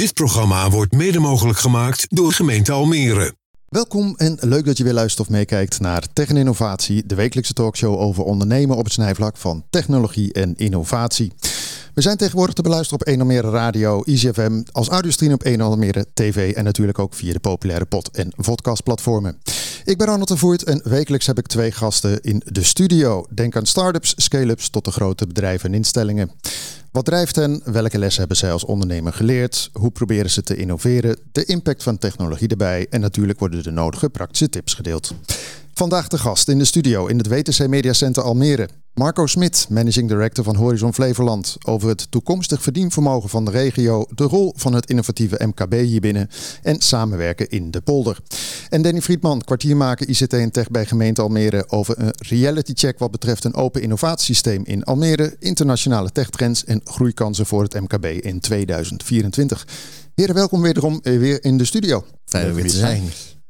Dit programma wordt mede mogelijk gemaakt door gemeente Almere. Welkom en leuk dat je weer luistert of meekijkt naar Tech en Innovatie, de wekelijkse talkshow over ondernemen op het snijvlak van technologie en innovatie. We zijn tegenwoordig te beluisteren op 1 Almere Radio, ICFM, als audiostream op 1 Almere TV en natuurlijk ook via de populaire pod- en podcastplatformen. Ik ben Ronald de Voert en wekelijks heb ik twee gasten in de studio. Denk aan start-ups, scale-ups tot de grote bedrijven en instellingen. Wat drijft hen? Welke lessen hebben zij als ondernemer geleerd? Hoe proberen ze te innoveren? De impact van technologie erbij en natuurlijk worden de nodige praktische tips gedeeld. Vandaag de gast in de studio in het WTC Media Center Almere. Marco Smit, Managing Director van Horizon Flevoland. Over het toekomstig verdienvermogen van de regio, de rol van het innovatieve MKB hierbinnen en samenwerken in de polder. En Danny Friedman, kwartiermaker ICT en Tech bij gemeente Almere over een reality check wat betreft een open innovatiesysteem in Almere, internationale techtrends en groeikansen voor het MKB in 2024. Heren, welkom wederom weer in de studio. Fijn om weer te zijn.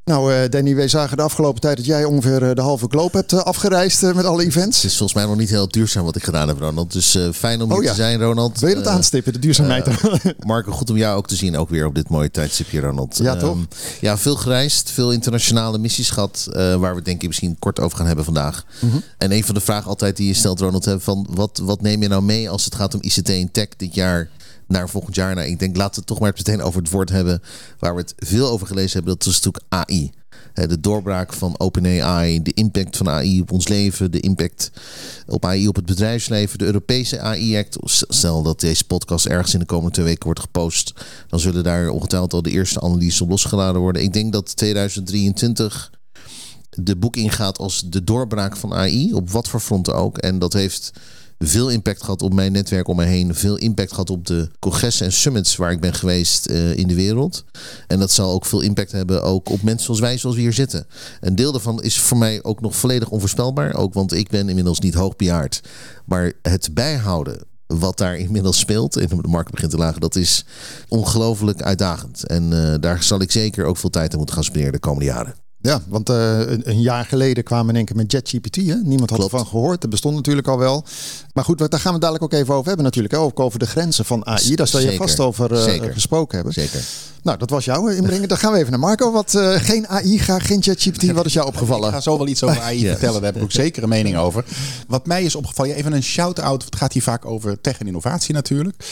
Nou, uh, Danny, wij zagen de afgelopen tijd dat jij ongeveer uh, de halve globe hebt uh, afgereisd met alle events. Het is volgens mij nog niet heel duurzaam wat ik gedaan heb, Ronald. Dus fijn om hier oh, ja. te zijn, Ronald. Wil je dat aanstippen, de duurzaamheid? Marco, goed om jou ook te zien, ook weer op dit mooie tijdstipje, Ronald. Ja, toch? Um, ja, veel gereisd, veel internationale missies gehad, waar we denk ik misschien kort over gaan hebben vandaag. Mhm. En een van de vragen altijd die je stelt, Ronald, van wat, wat neem je nou mee als het gaat om ICT en tech dit jaar naar volgend jaar. Nou, ik denk, laten we het toch maar meteen over het woord hebben waar we het veel over gelezen hebben. Dat is natuurlijk AI. De doorbraak van OpenAI, de impact van AI op ons leven, de impact op AI op het bedrijfsleven, de Europese AI-act. Stel dat deze podcast ergens in de komende twee weken wordt gepost, dan zullen daar ongetwijfeld al de eerste analyses op losgeladen worden. Ik denk dat 2023 de boek ingaat als de doorbraak van AI, op wat voor fronten ook. En dat heeft veel impact gehad op mijn netwerk om me heen. Veel impact gehad op de congressen en summits waar ik ben geweest uh, in de wereld. En dat zal ook veel impact hebben ook op mensen zoals wij, zoals we hier zitten. Een deel daarvan is voor mij ook nog volledig onvoorspelbaar. Ook want ik ben inmiddels niet hoogbejaard. Maar het bijhouden wat daar inmiddels speelt en de markt begint te lagen, dat is ongelooflijk uitdagend. En uh, daar zal ik zeker ook veel tijd aan moeten gaan spenderen de komende jaren. Ja, want uh, een, een, jaar geleden kwamen we in één keer met JetGPT. Hè? Niemand had Klopt. ervan gehoord. Dat bestond natuurlijk al wel. Maar goed, daar gaan we dadelijk ook even over hebben natuurlijk. Ook over de grenzen van AI. Daar zal je Zeker. vast over uh, Zeker. gesproken hebben. Zeker. Nou, dat was jouw inbrengen. Dan gaan we even naar Marco. Wat, uh, geen AI, geen ChatGPT. Wat is jou opgevallen? Ik ga zo wel iets over AI vertellen. Daar heb ik ook zeker een mening over. Wat mij is opgevallen, even een shout-out. Het gaat hier vaak over tech en innovatie natuurlijk.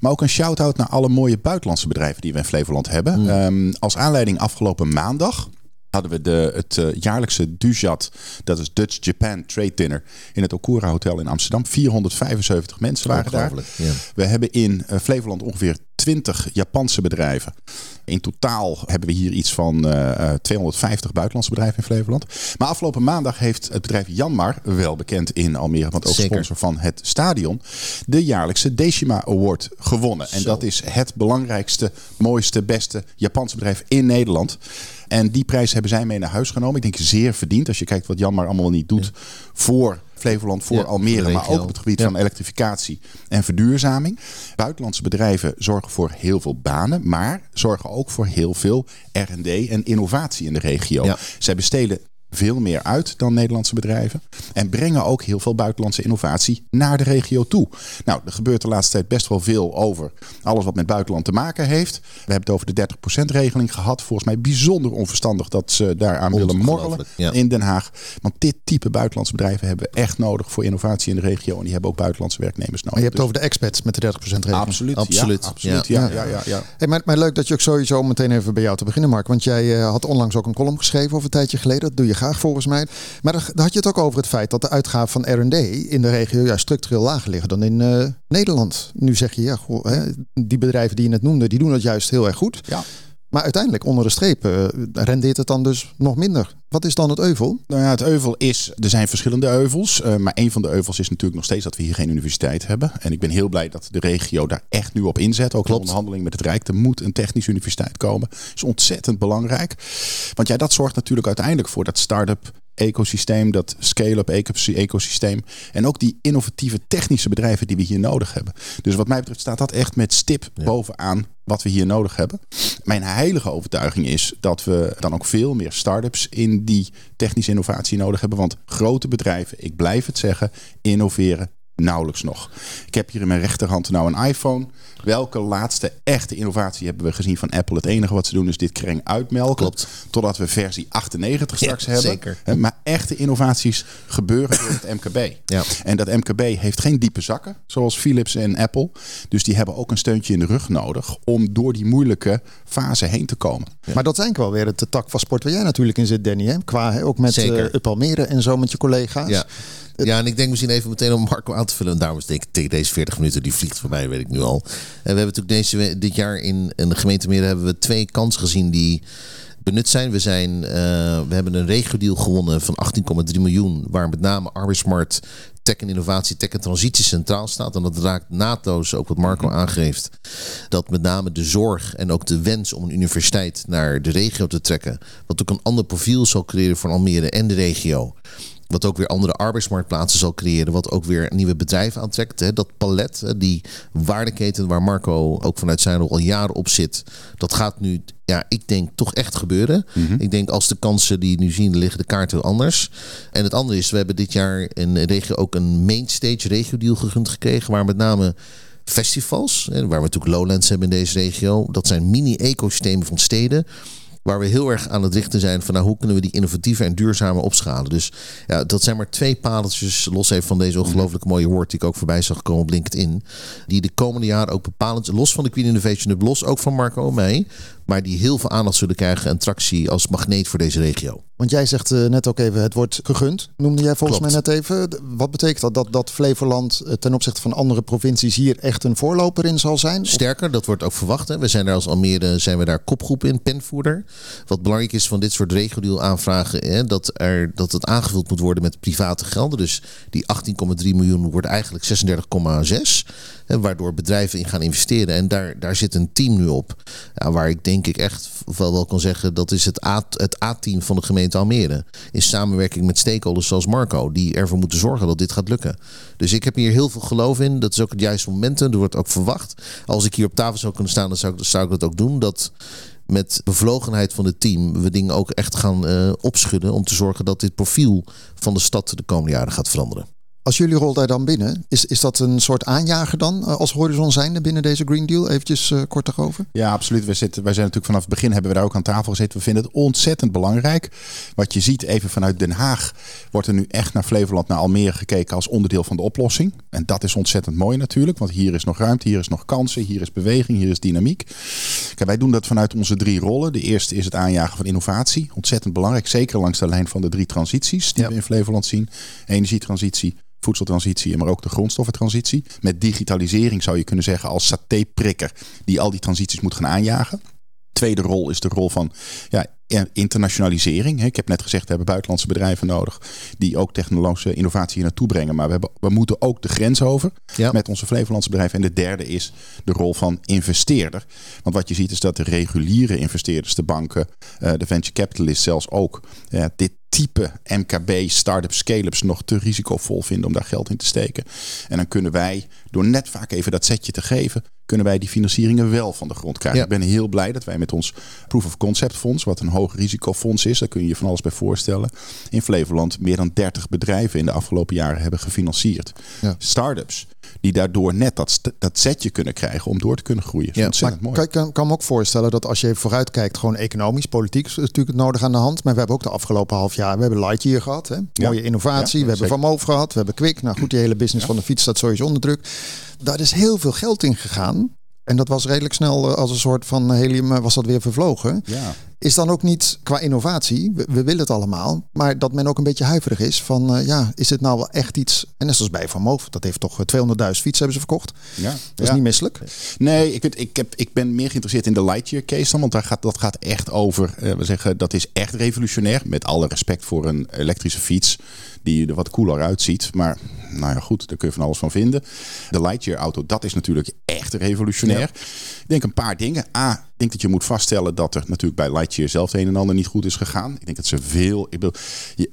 Maar ook een shout-out naar alle mooie buitenlandse bedrijven die we in Flevoland hebben. Um, als aanleiding afgelopen maandag hadden we de, het uh, jaarlijkse DUJAT, dat is Dutch Japan Trade Dinner, in het Okura Hotel in Amsterdam. 475 mensen waren daar. Ja. We hebben in uh, Flevoland ongeveer 20 Japanse bedrijven. In totaal hebben we hier iets van uh, 250 buitenlandse bedrijven in Flevoland. Maar afgelopen maandag heeft het bedrijf Janmar, wel bekend in Almere, want ook Zeker. sponsor van het stadion, de jaarlijkse Decima Award gewonnen. En dat is het belangrijkste, mooiste, beste Japanse bedrijf in Nederland. En die prijs hebben zij mee naar huis genomen. Ik denk zeer verdiend als je kijkt wat Janmar allemaal niet doet voor Flevoland, voor Ja, Almere, maar ook op het gebied Ja. van elektrificatie en verduurzaming. Buitenlandse bedrijven zorgen voor heel veel banen, maar zorgen ook voor heel veel R&D en innovatie in de regio. Ja. Zij besteden veel meer uit dan Nederlandse bedrijven. En brengen ook heel veel buitenlandse innovatie naar de regio toe. Nou, er gebeurt de laatste tijd best wel veel over alles wat met buitenland te maken heeft. We hebben het over de 30% regeling gehad. Volgens mij bijzonder onverstandig dat ze daaraan willen morrelen ja. in Den Haag. Want dit type buitenlandse bedrijven hebben we echt nodig voor innovatie in de regio. En die hebben ook buitenlandse werknemers nodig. Maar je hebt Dus- over de expats met de 30% regeling. Absoluut, Absoluut, Ja, absoluut. Ja, ja. ja, ja, ja. Hey, maar, maar leuk dat je ook sowieso meteen even bij jou te beginnen, Mark. Want jij uh, had onlangs ook een column geschreven over een tijdje geleden. Dat doe je graag volgens mij. Maar dan had je het ook over het feit dat de uitgaven van R&D in de regio ja, structureel lager liggen dan in uh, Nederland. Nu zeg je, ja, hè, die bedrijven die je net noemde, die doen het juist heel erg goed. Ja. Maar uiteindelijk, onder de streep, uh, rendeert het dan dus nog minder. Wat is dan het euvel? Nou ja, het euvel is, er zijn verschillende euvels. Uh, maar een van de euvels is natuurlijk nog steeds dat we hier geen universiteit hebben. En ik ben heel blij dat de regio daar echt nu op inzet. Ook in onderhandeling met het Rijk. Er moet een technische universiteit komen. Dat is ontzettend belangrijk. Want ja, dat zorgt natuurlijk uiteindelijk voor dat start-up ecosysteem, dat scale-up ecosysteem. En ook die innovatieve technische bedrijven die we hier nodig hebben. Dus wat mij betreft staat dat echt met stip ja. bovenaan wat we hier nodig hebben. Mijn heilige overtuiging is dat we dan ook veel meer start-ups in die technische innovatie nodig hebben. Want grote bedrijven, ik blijf het zeggen, innoveren nauwelijks nog. Ik heb hier in mijn rechterhand nou een iPhone. Welke laatste echte innovatie hebben we gezien van Apple? Het enige wat ze doen is dit kreng uitmelken. Klopt. Totdat we versie 98 straks Ja, hebben. zeker. Maar echte innovaties gebeuren door het MKB. Ja. En dat MKB heeft geen diepe zakken, zoals Philips en Apple. Dus die hebben ook een steuntje in de rug nodig om door die moeilijke fase heen te komen. Maar dat is eigenlijk wel weer het tak van sport waar jij natuurlijk in zit, Danny. Hè? Qua hè, ook met Almere en zo met je collega's. Ja. Ja, en ik denk misschien even meteen om Marco aan te vullen. En daarom denk ik tegen deze 40 minuten, die vliegt voorbij, weet ik nu al. En we hebben natuurlijk deze, dit jaar in, in de gemeente Meren hebben we twee kansen gezien die benut zijn. We, zijn, eh, we hebben een regio-deal gewonnen van 18,3 miljoen, waar met name Arbeidsmarkt, tech en innovatie, tech en transitie centraal staat. En dat raakt naadloos ook wat Marco aangeeft. Dat met name de zorg en ook de wens om een universiteit naar de regio te trekken, wat ook een ander profiel zal creëren voor Almere en de regio. Wat ook weer andere arbeidsmarktplaatsen zal creëren. Wat ook weer nieuwe bedrijven aantrekt. Hè. Dat palet, hè, die waardeketen waar Marco ook vanuit zijn rol al jaren op zit. Dat gaat nu, ja, ik denk toch echt gebeuren. Ik denk als de kansen die nu zien liggen, de kaart heel anders. En het andere is, we hebben dit jaar in de regio ook een mainstage regio deal gegund gekregen. Waar met name festivals, hè, waar we natuurlijk Lowlands hebben in deze regio. Dat zijn mini-ecosystemen van steden. Waar we heel erg aan het richten zijn van nou, hoe kunnen we die innovatieve en duurzame opschalen. Dus ja, dat zijn maar twee padeltjes los even van deze ongelooflijk mooie woord die ik ook voorbij zag komen op LinkedIn. Die de komende jaren ook bepalend, los van de Queen Innovation Hub, los ook van Marco mij. Maar die heel veel aandacht zullen krijgen en tractie als magneet voor deze regio. Want jij zegt eh, net ook even, het wordt gegund. Noemde jij volgens Klopt. mij net even. Wat betekent dat? Dat, dat Flevoland eh, ten opzichte van andere provincies hier echt een voorloper in zal zijn? Sterker, dat wordt ook verwacht. Hè. We zijn daar als Almere zijn we daar kopgroep in, penvoerder. Wat belangrijk is van dit soort regio aanvragen, hè, dat, er, dat het aangevuld moet worden met private gelden. Dus die 18,3 miljoen wordt eigenlijk 36,6. Waardoor bedrijven in gaan investeren. En daar, daar zit een team nu op. Ja, waar ik denk ik echt wel, wel kan zeggen, dat is het A- het A-team van de gemeente Almere. In samenwerking met stakeholders zoals Marco, die ervoor moeten zorgen dat dit gaat lukken. Dus ik heb hier heel veel geloof in. Dat is ook het juiste momentum. Er wordt ook verwacht. Als ik hier op tafel zou kunnen staan, dan zou ik, zou ik dat ook doen. Dat met bevlogenheid van het team we dingen ook echt gaan eh, opschudden. Om te zorgen dat dit profiel van de stad de komende jaren gaat veranderen. Als jullie rol daar dan binnen, is, is dat een soort aanjager dan eh, als horizon zijnde binnen deze Green Deal? Eventjes eh, kort daarover. Ja, absoluut. We zitten, wij zijn natuurlijk vanaf het begin hebben we daar ook aan tafel gezeten. We vinden het ontzettend belangrijk. Wat je ziet, even vanuit Den Haag, wordt er nu echt naar Flevoland, naar Almere gekeken als onderdeel van de oplossing. En dat is ontzettend mooi natuurlijk, want hier is nog ruimte, hier is nog kansen, hier is beweging, hier is dynamiek. Kijk, wij doen dat vanuit onze drie rollen. De eerste is het aanjagen van innovatie. Ontzettend belangrijk, zeker langs de lijn van de drie transities die Ja. we in Flevoland zien. Energietransitie, voedseltransitie, maar ook de grondstoffentransitie. Met digitalisering zou je kunnen zeggen als satéprikker die al die transities moet gaan aanjagen. Tweede rol is de rol van ja, internationalisering. Ik heb net gezegd, we hebben buitenlandse bedrijven nodig die ook technologische innovatie hier naartoe brengen. Maar we, hebben, we moeten ook de grens over Ja. met onze Flevolandse bedrijven. En de derde is de rol van investeerder. Want wat je ziet is dat de reguliere investeerders, de banken, eh, de venture capitalists zelfs ook, dit type MKB, start-up, scale-ups nog te risicovol vinden om daar geld in te steken. En dan kunnen wij, door net vaak even dat setje te geven, kunnen wij die financieringen wel van de grond krijgen. Ja. Ik ben heel blij dat wij met ons Proof of Concept Fonds, wat een hoog risicofonds is, daar kun je je van alles bij voorstellen, in Flevoland meer dan 30 bedrijven in de afgelopen jaren hebben gefinancierd. Ja. Start-ups die daardoor net dat, dat setje kunnen krijgen om door te kunnen groeien. Ja, Maar mooi. kan, kan, kan me ook voorstellen dat als je even vooruit kijkt, gewoon economisch, politiek is natuurlijk het nodig aan de hand. Maar we hebben ook de afgelopen half jaar, we hebben Lightyear gehad. Hè? Mooie innovatie. Ja, we hebben. Van Moof gehad. We hebben Quick. Nou goed, die hele business van de fiets staat sowieso onder druk. Daar is heel veel geld in gegaan. En dat was redelijk snel eh, als een soort van helium eh, was dat weer vervlogen. Ja. Is dan ook niet qua innovatie, we, we willen het allemaal, maar dat men ook een beetje huiverig is van eh, ja, is dit nou wel echt iets? En net zoals bij Van Moof, dat heeft toch eh, 200.000 fietsen hebben ze verkocht. Ja. Dat is Ja. niet misselijk. Nee, ik, ik, heb, ik ben meer geïnteresseerd in de Lightyear case dan. Want daar gaat, dat gaat echt over. we zeggen dat is echt revolutionair. Met alle respect voor een elektrische fiets. Die er wat cooler uitziet. Maar nou ja, goed, daar kun je van alles van vinden. De Lightyear auto, dat is natuurlijk echt revolutionair. Ik denk een paar dingen. A, ik denk dat je moet vaststellen dat er natuurlijk bij Lightyear zelf het een en ander niet goed is gegaan. Ik denk dat ze veel. Ik bedoel,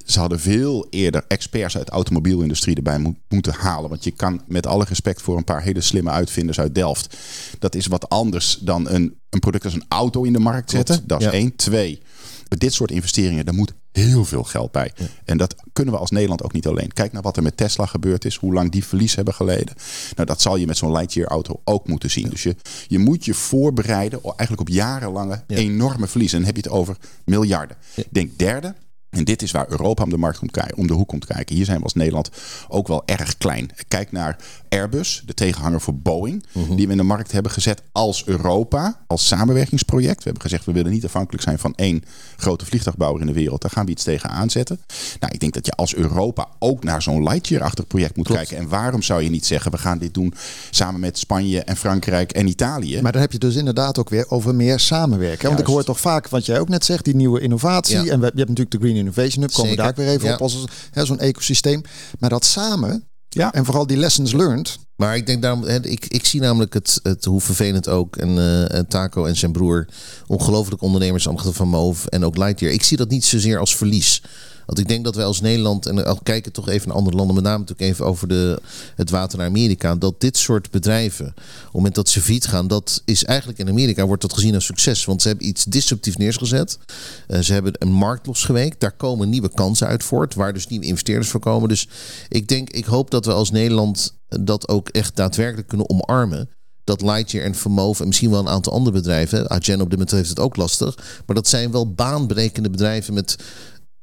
ze hadden veel eerder experts uit de automobielindustrie erbij mo- moeten halen. Want je kan met alle respect voor een paar hele slimme uitvinders uit Delft. Dat is wat anders dan een, een product als een auto in de markt zetten. Dat is ja. één. Twee. Bij dit soort investeringen, daar moet heel veel geld bij. En dat kunnen we als Nederland ook niet alleen. Kijk naar wat er met Tesla gebeurd is, hoe lang die verlies hebben geleden. Nou, dat zal je met zo'n Lightyear auto ook moeten zien. Dus je, je moet je voorbereiden eigenlijk op jarenlange enorme verliezen. En dan heb je het over miljarden. Denk derde, en dit is waar Europa om de markt komt kijken, om de hoek komt kijken. Hier zijn we als Nederland ook wel erg klein. Kijk naar Airbus, de tegenhanger voor Boeing, Mhm. die we in de markt hebben gezet als Europa, als samenwerkingsproject. We hebben gezegd, we willen niet afhankelijk zijn van één grote vliegtuigbouwer in de wereld. Daar gaan we iets tegen aanzetten. Nou, ik denk dat je als Europa ook naar zo'n Lightyear-achtig project moet kijken. En waarom zou je niet zeggen, we gaan dit doen samen met Spanje en Frankrijk en Italië? Maar dan heb je dus inderdaad ook weer over meer samenwerken. Want ik hoor toch vaak, wat jij ook net zegt, die nieuwe innovatie. Ja. En we, je hebt natuurlijk de Green Innovation Hub, komen we daar weer even Ja. op als zo'n ecosysteem. Maar dat samen, Ja. en vooral die lessons learned. Maar ik denk daarom, ik, ik zie namelijk het, het hoe vervelend ook. En eh, Taco en zijn broer, ongelooflijk ondernemers van Move en ook Lightyear. Ik zie dat niet zozeer als verlies. Want ik denk dat wij als Nederland, en al kijken toch even naar andere landen, met name natuurlijk even over de, het water naar Amerika, dat dit soort bedrijven, op het moment dat ze failliet gaan, dat is eigenlijk in Amerika wordt dat gezien als succes. Want ze hebben iets disruptief neergezet. Eh, ze hebben een markt losgeweekt. Daar komen nieuwe kansen uit voort, waar dus nieuwe investeerders voor komen. Dus ik denk, ik hoop dat we als Nederland dat ook echt daadwerkelijk kunnen omarmen dat Lightyear en Vermove en misschien wel een aantal andere bedrijven, Agen op dit moment heeft het ook lastig, maar dat zijn wel baanbrekende bedrijven met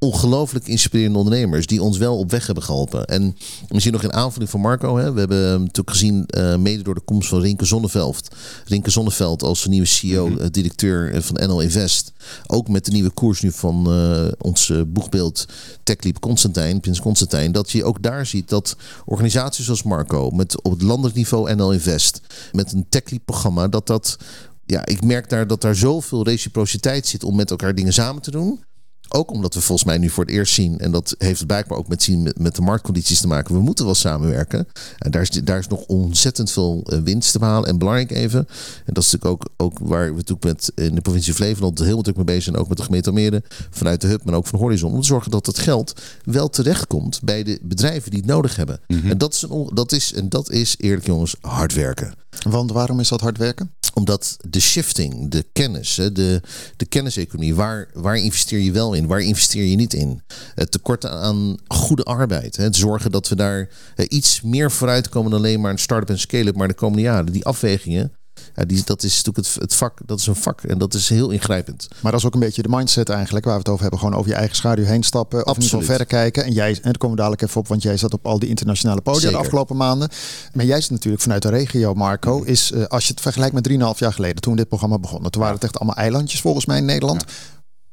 ongelooflijk inspirerende ondernemers die ons wel op weg hebben geholpen. En misschien nog in aanvulling van Marco. Hè, we hebben hem natuurlijk gezien, eh, mede door de komst van Rinke Zonneveld. Rinke Zonneveld als nieuwe CEO, eh, directeur van NL Invest. Ook met de nieuwe koers nu van eh, ons eh, boegbeeld TechLeap Constantijn, Prins Constantijn. Dat je ook daar ziet dat organisaties zoals Marco, met op het landelijk niveau NL Invest, met een TechLeap programma, dat dat ja, ik merk daar dat daar zoveel reciprociteit zit om met elkaar dingen samen te doen. Ook omdat we volgens mij nu voor het eerst zien, en dat heeft blijkbaar ook met, zien, met, met de marktcondities te maken, we moeten wel samenwerken. En daar is, daar is nog ontzettend veel eh, winst te behalen. En belangrijk even, en dat is natuurlijk ook, ook waar we natuurlijk met in de provincie Flevoland heel druk mee bezig zijn, ook met de gemeente Almere, vanuit de hub, maar ook van Horizon, om te zorgen dat het geld wel terechtkomt bij de bedrijven die het nodig hebben. En, dat is een, dat is, en dat is eerlijk jongens, hard werken Want waarom is dat hard werken? omdat de shifting, de kennis, de, de kenniseconomie, waar, waar investeer je wel in, waar investeer je niet in? Het tekort aan goede arbeid. Het zorgen dat we daar eh, iets meer vooruit komen dan alleen maar een start-up en scale-up, maar de komende jaren. Die afwegingen, ja, die, dat is natuurlijk het, het vak, dat is een vak en dat is heel ingrijpend. Maar dat is ook een beetje de mindset eigenlijk waar we het over hebben. Gewoon over je eigen schaduw heen stappen. Of in ieder geval Absoluut. verder kijken. En jij, en daar komen we dadelijk even op, want jij zat op al die internationale podia Zeker. de afgelopen maanden. Maar jij zit natuurlijk vanuit de regio, Marco. Is, eh, als je het vergelijkt met 3,5 jaar geleden, toen dit programma begon. Toen waren het echt allemaal eilandjes volgens mij in Nederland.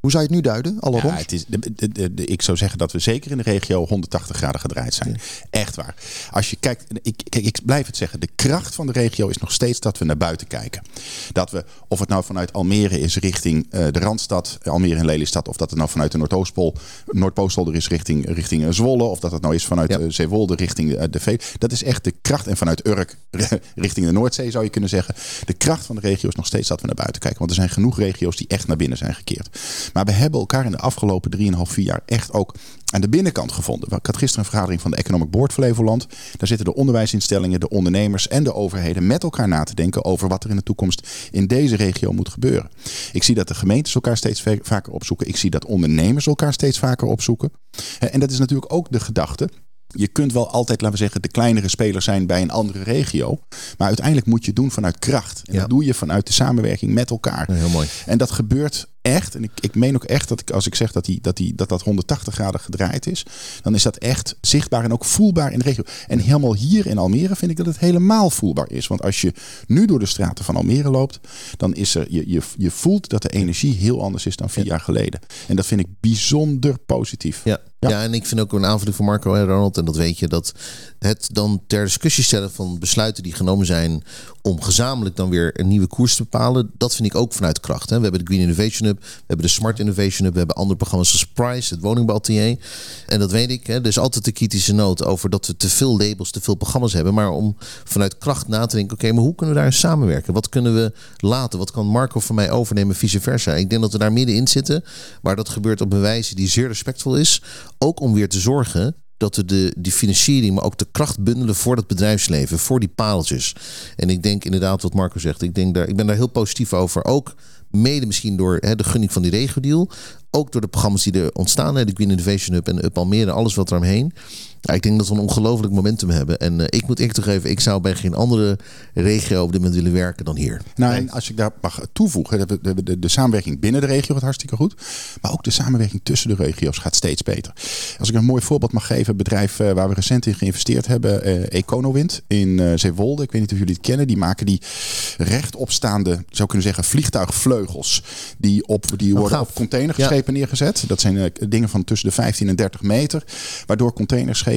Hoe zou je het nu duiden? Alle Ja, rond? het is, de, de, de, de- ik zou zeggen dat we zeker in de regio 180 graden gedraaid zijn. Echt waar. Als je kijkt, ik, kijk, ik blijf het zeggen, de kracht van de regio is nog steeds dat we naar buiten kijken. Dat we, of het nou vanuit Almere is richting eh, de Randstad, Almere en Lelystad, of dat het nou vanuit de Noordoostpol, Noordpoolstolder is richting, richting eh, Zwolle, of dat het nou is vanuit Ja. eh, Zeewolde richting de Vee. Dat is echt de kracht. En vanuit Urk richting de Noordzee zou je kunnen zeggen. De kracht van de regio is nog steeds dat we naar buiten kijken. Want er zijn genoeg regio's die echt naar binnen zijn gekeerd. Maar we hebben elkaar in de afgelopen 3,5, 4 jaar echt ook aan de binnenkant gevonden. Ik had gisteren een vergadering van de Economic Board Flevoland. Daar zitten de onderwijsinstellingen, de ondernemers en de overheden met elkaar na te denken over wat er in de toekomst in deze regio moet gebeuren. Ik zie dat de gemeentes elkaar steeds va- vaker opzoeken. Ik zie dat ondernemers elkaar steeds vaker opzoeken. En dat is natuurlijk ook de gedachte. Je kunt wel altijd, laten we zeggen, de kleinere speler zijn bij een andere regio. Maar uiteindelijk moet je het doen vanuit kracht. En Ja. dat doe je vanuit de samenwerking met elkaar. Ja, heel mooi. En dat gebeurt echt. En ik, ik meen ook echt dat ik, als ik zeg dat, die, dat, die, dat dat 180 graden gedraaid is, dan is dat echt zichtbaar en ook voelbaar in de regio. En helemaal hier in Almere vind ik dat het helemaal voelbaar is. Want als je nu door de straten van Almere loopt, dan is er, je, je, je voelt dat de energie heel anders is dan vier jaar geleden. En dat vind ik bijzonder positief. Ja. Ja. En ik vind ook een aanvulling van Marco en Ronald, en dat weet je, dat het dan ter discussie stellen van besluiten die genomen zijn om gezamenlijk dan weer een nieuwe koers te bepalen, dat vind ik ook vanuit kracht. Hè. We hebben de Green Innovation Hub, we hebben de Smart Innovation Hub, we hebben andere programma's zoals Price, het woningbouwatelier. En dat weet ik, hè. er is altijd de kritische noot over dat we te veel labels, te veel programma's hebben, maar om vanuit kracht na te denken, oké, maar hoe kunnen we daar samenwerken? Wat kunnen we laten? Wat kan Marco van mij overnemen, vice versa? Ik denk dat we daar middenin zitten, waar dat gebeurt op een wijze die zeer respectvol is. Ook om weer te zorgen dat we de, die financiering, maar ook de kracht bundelen voor het bedrijfsleven, voor die paaltjes. En ik denk inderdaad wat Marco zegt, ik, denk daar, ik ben daar heel positief over. Ook Mede misschien door hè, de gunning van die regio-deal. Ook door de programma's die er ontstaan. Hè, de Green Innovation Hub en Up Almere. Alles wat er omheen. Ja, ik denk dat we een ongelooflijk momentum hebben. En uh, ik moet eerlijk toegeven, ik zou bij geen andere regio op dit moment willen werken dan hier. Nou, en als ik daar mag toevoegen, de, de, de, de, samenwerking binnen de regio gaat hartstikke goed. Maar ook de samenwerking tussen de regio's gaat steeds beter. Als ik een mooi voorbeeld mag geven, een bedrijf uh, waar we recent in geïnvesteerd hebben, uh, Econowind in Zeewolde. Ik weet niet of jullie het kennen. Die maken die rechtopstaande, zou kunnen zeggen, vliegtuigvleugels. Die, op, die worden op containerschepen ja. neergezet. Dat zijn dingen van tussen de 15 en 30 meter. Waardoor containerschepen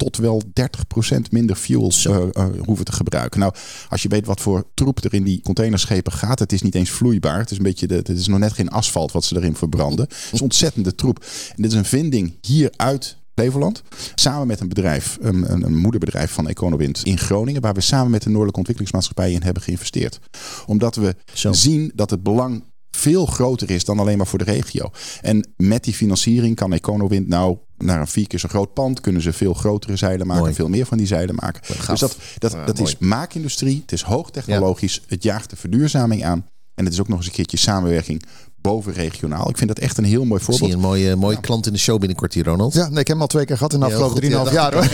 tot wel 30% minder fuel uh, uh, hoeven te gebruiken. Nou, als je weet wat voor troep er in die containerschepen gaat, het is niet eens vloeibaar. Het is een beetje, de, het is nog net geen asfalt wat ze erin verbranden. Het is ontzettende troep. En dit is een vinding hier uit Flevoland. Samen met een bedrijf, een, een, een, moederbedrijf van Econowind in Groningen. Waar we samen met de Noordelijke Ontwikkelingsmaatschappij in hebben geïnvesteerd. Omdat we Zo. zien dat het belang veel groter is dan alleen maar voor de regio. En met die financiering kan Econowind nou naar een vier keer zo groot pand. Kunnen ze veel grotere zeilen maken. Mooi. Veel meer van die zeilen maken. Dus dat, dat, dat is maakindustrie. Het is hoogtechnologisch. Ja. Het jaagt de verduurzaming aan. En het is ook nog eens een keertje samenwerking bovenregionaal. Ik vind dat echt een heel mooi voorbeeld. Zie een mooie, mooie ja. klant in de show binnenkort hier, Ronald. Ja, nee, ik heb hem al twee keer gehad in de afgelopen 3,5 jaar. Hoor.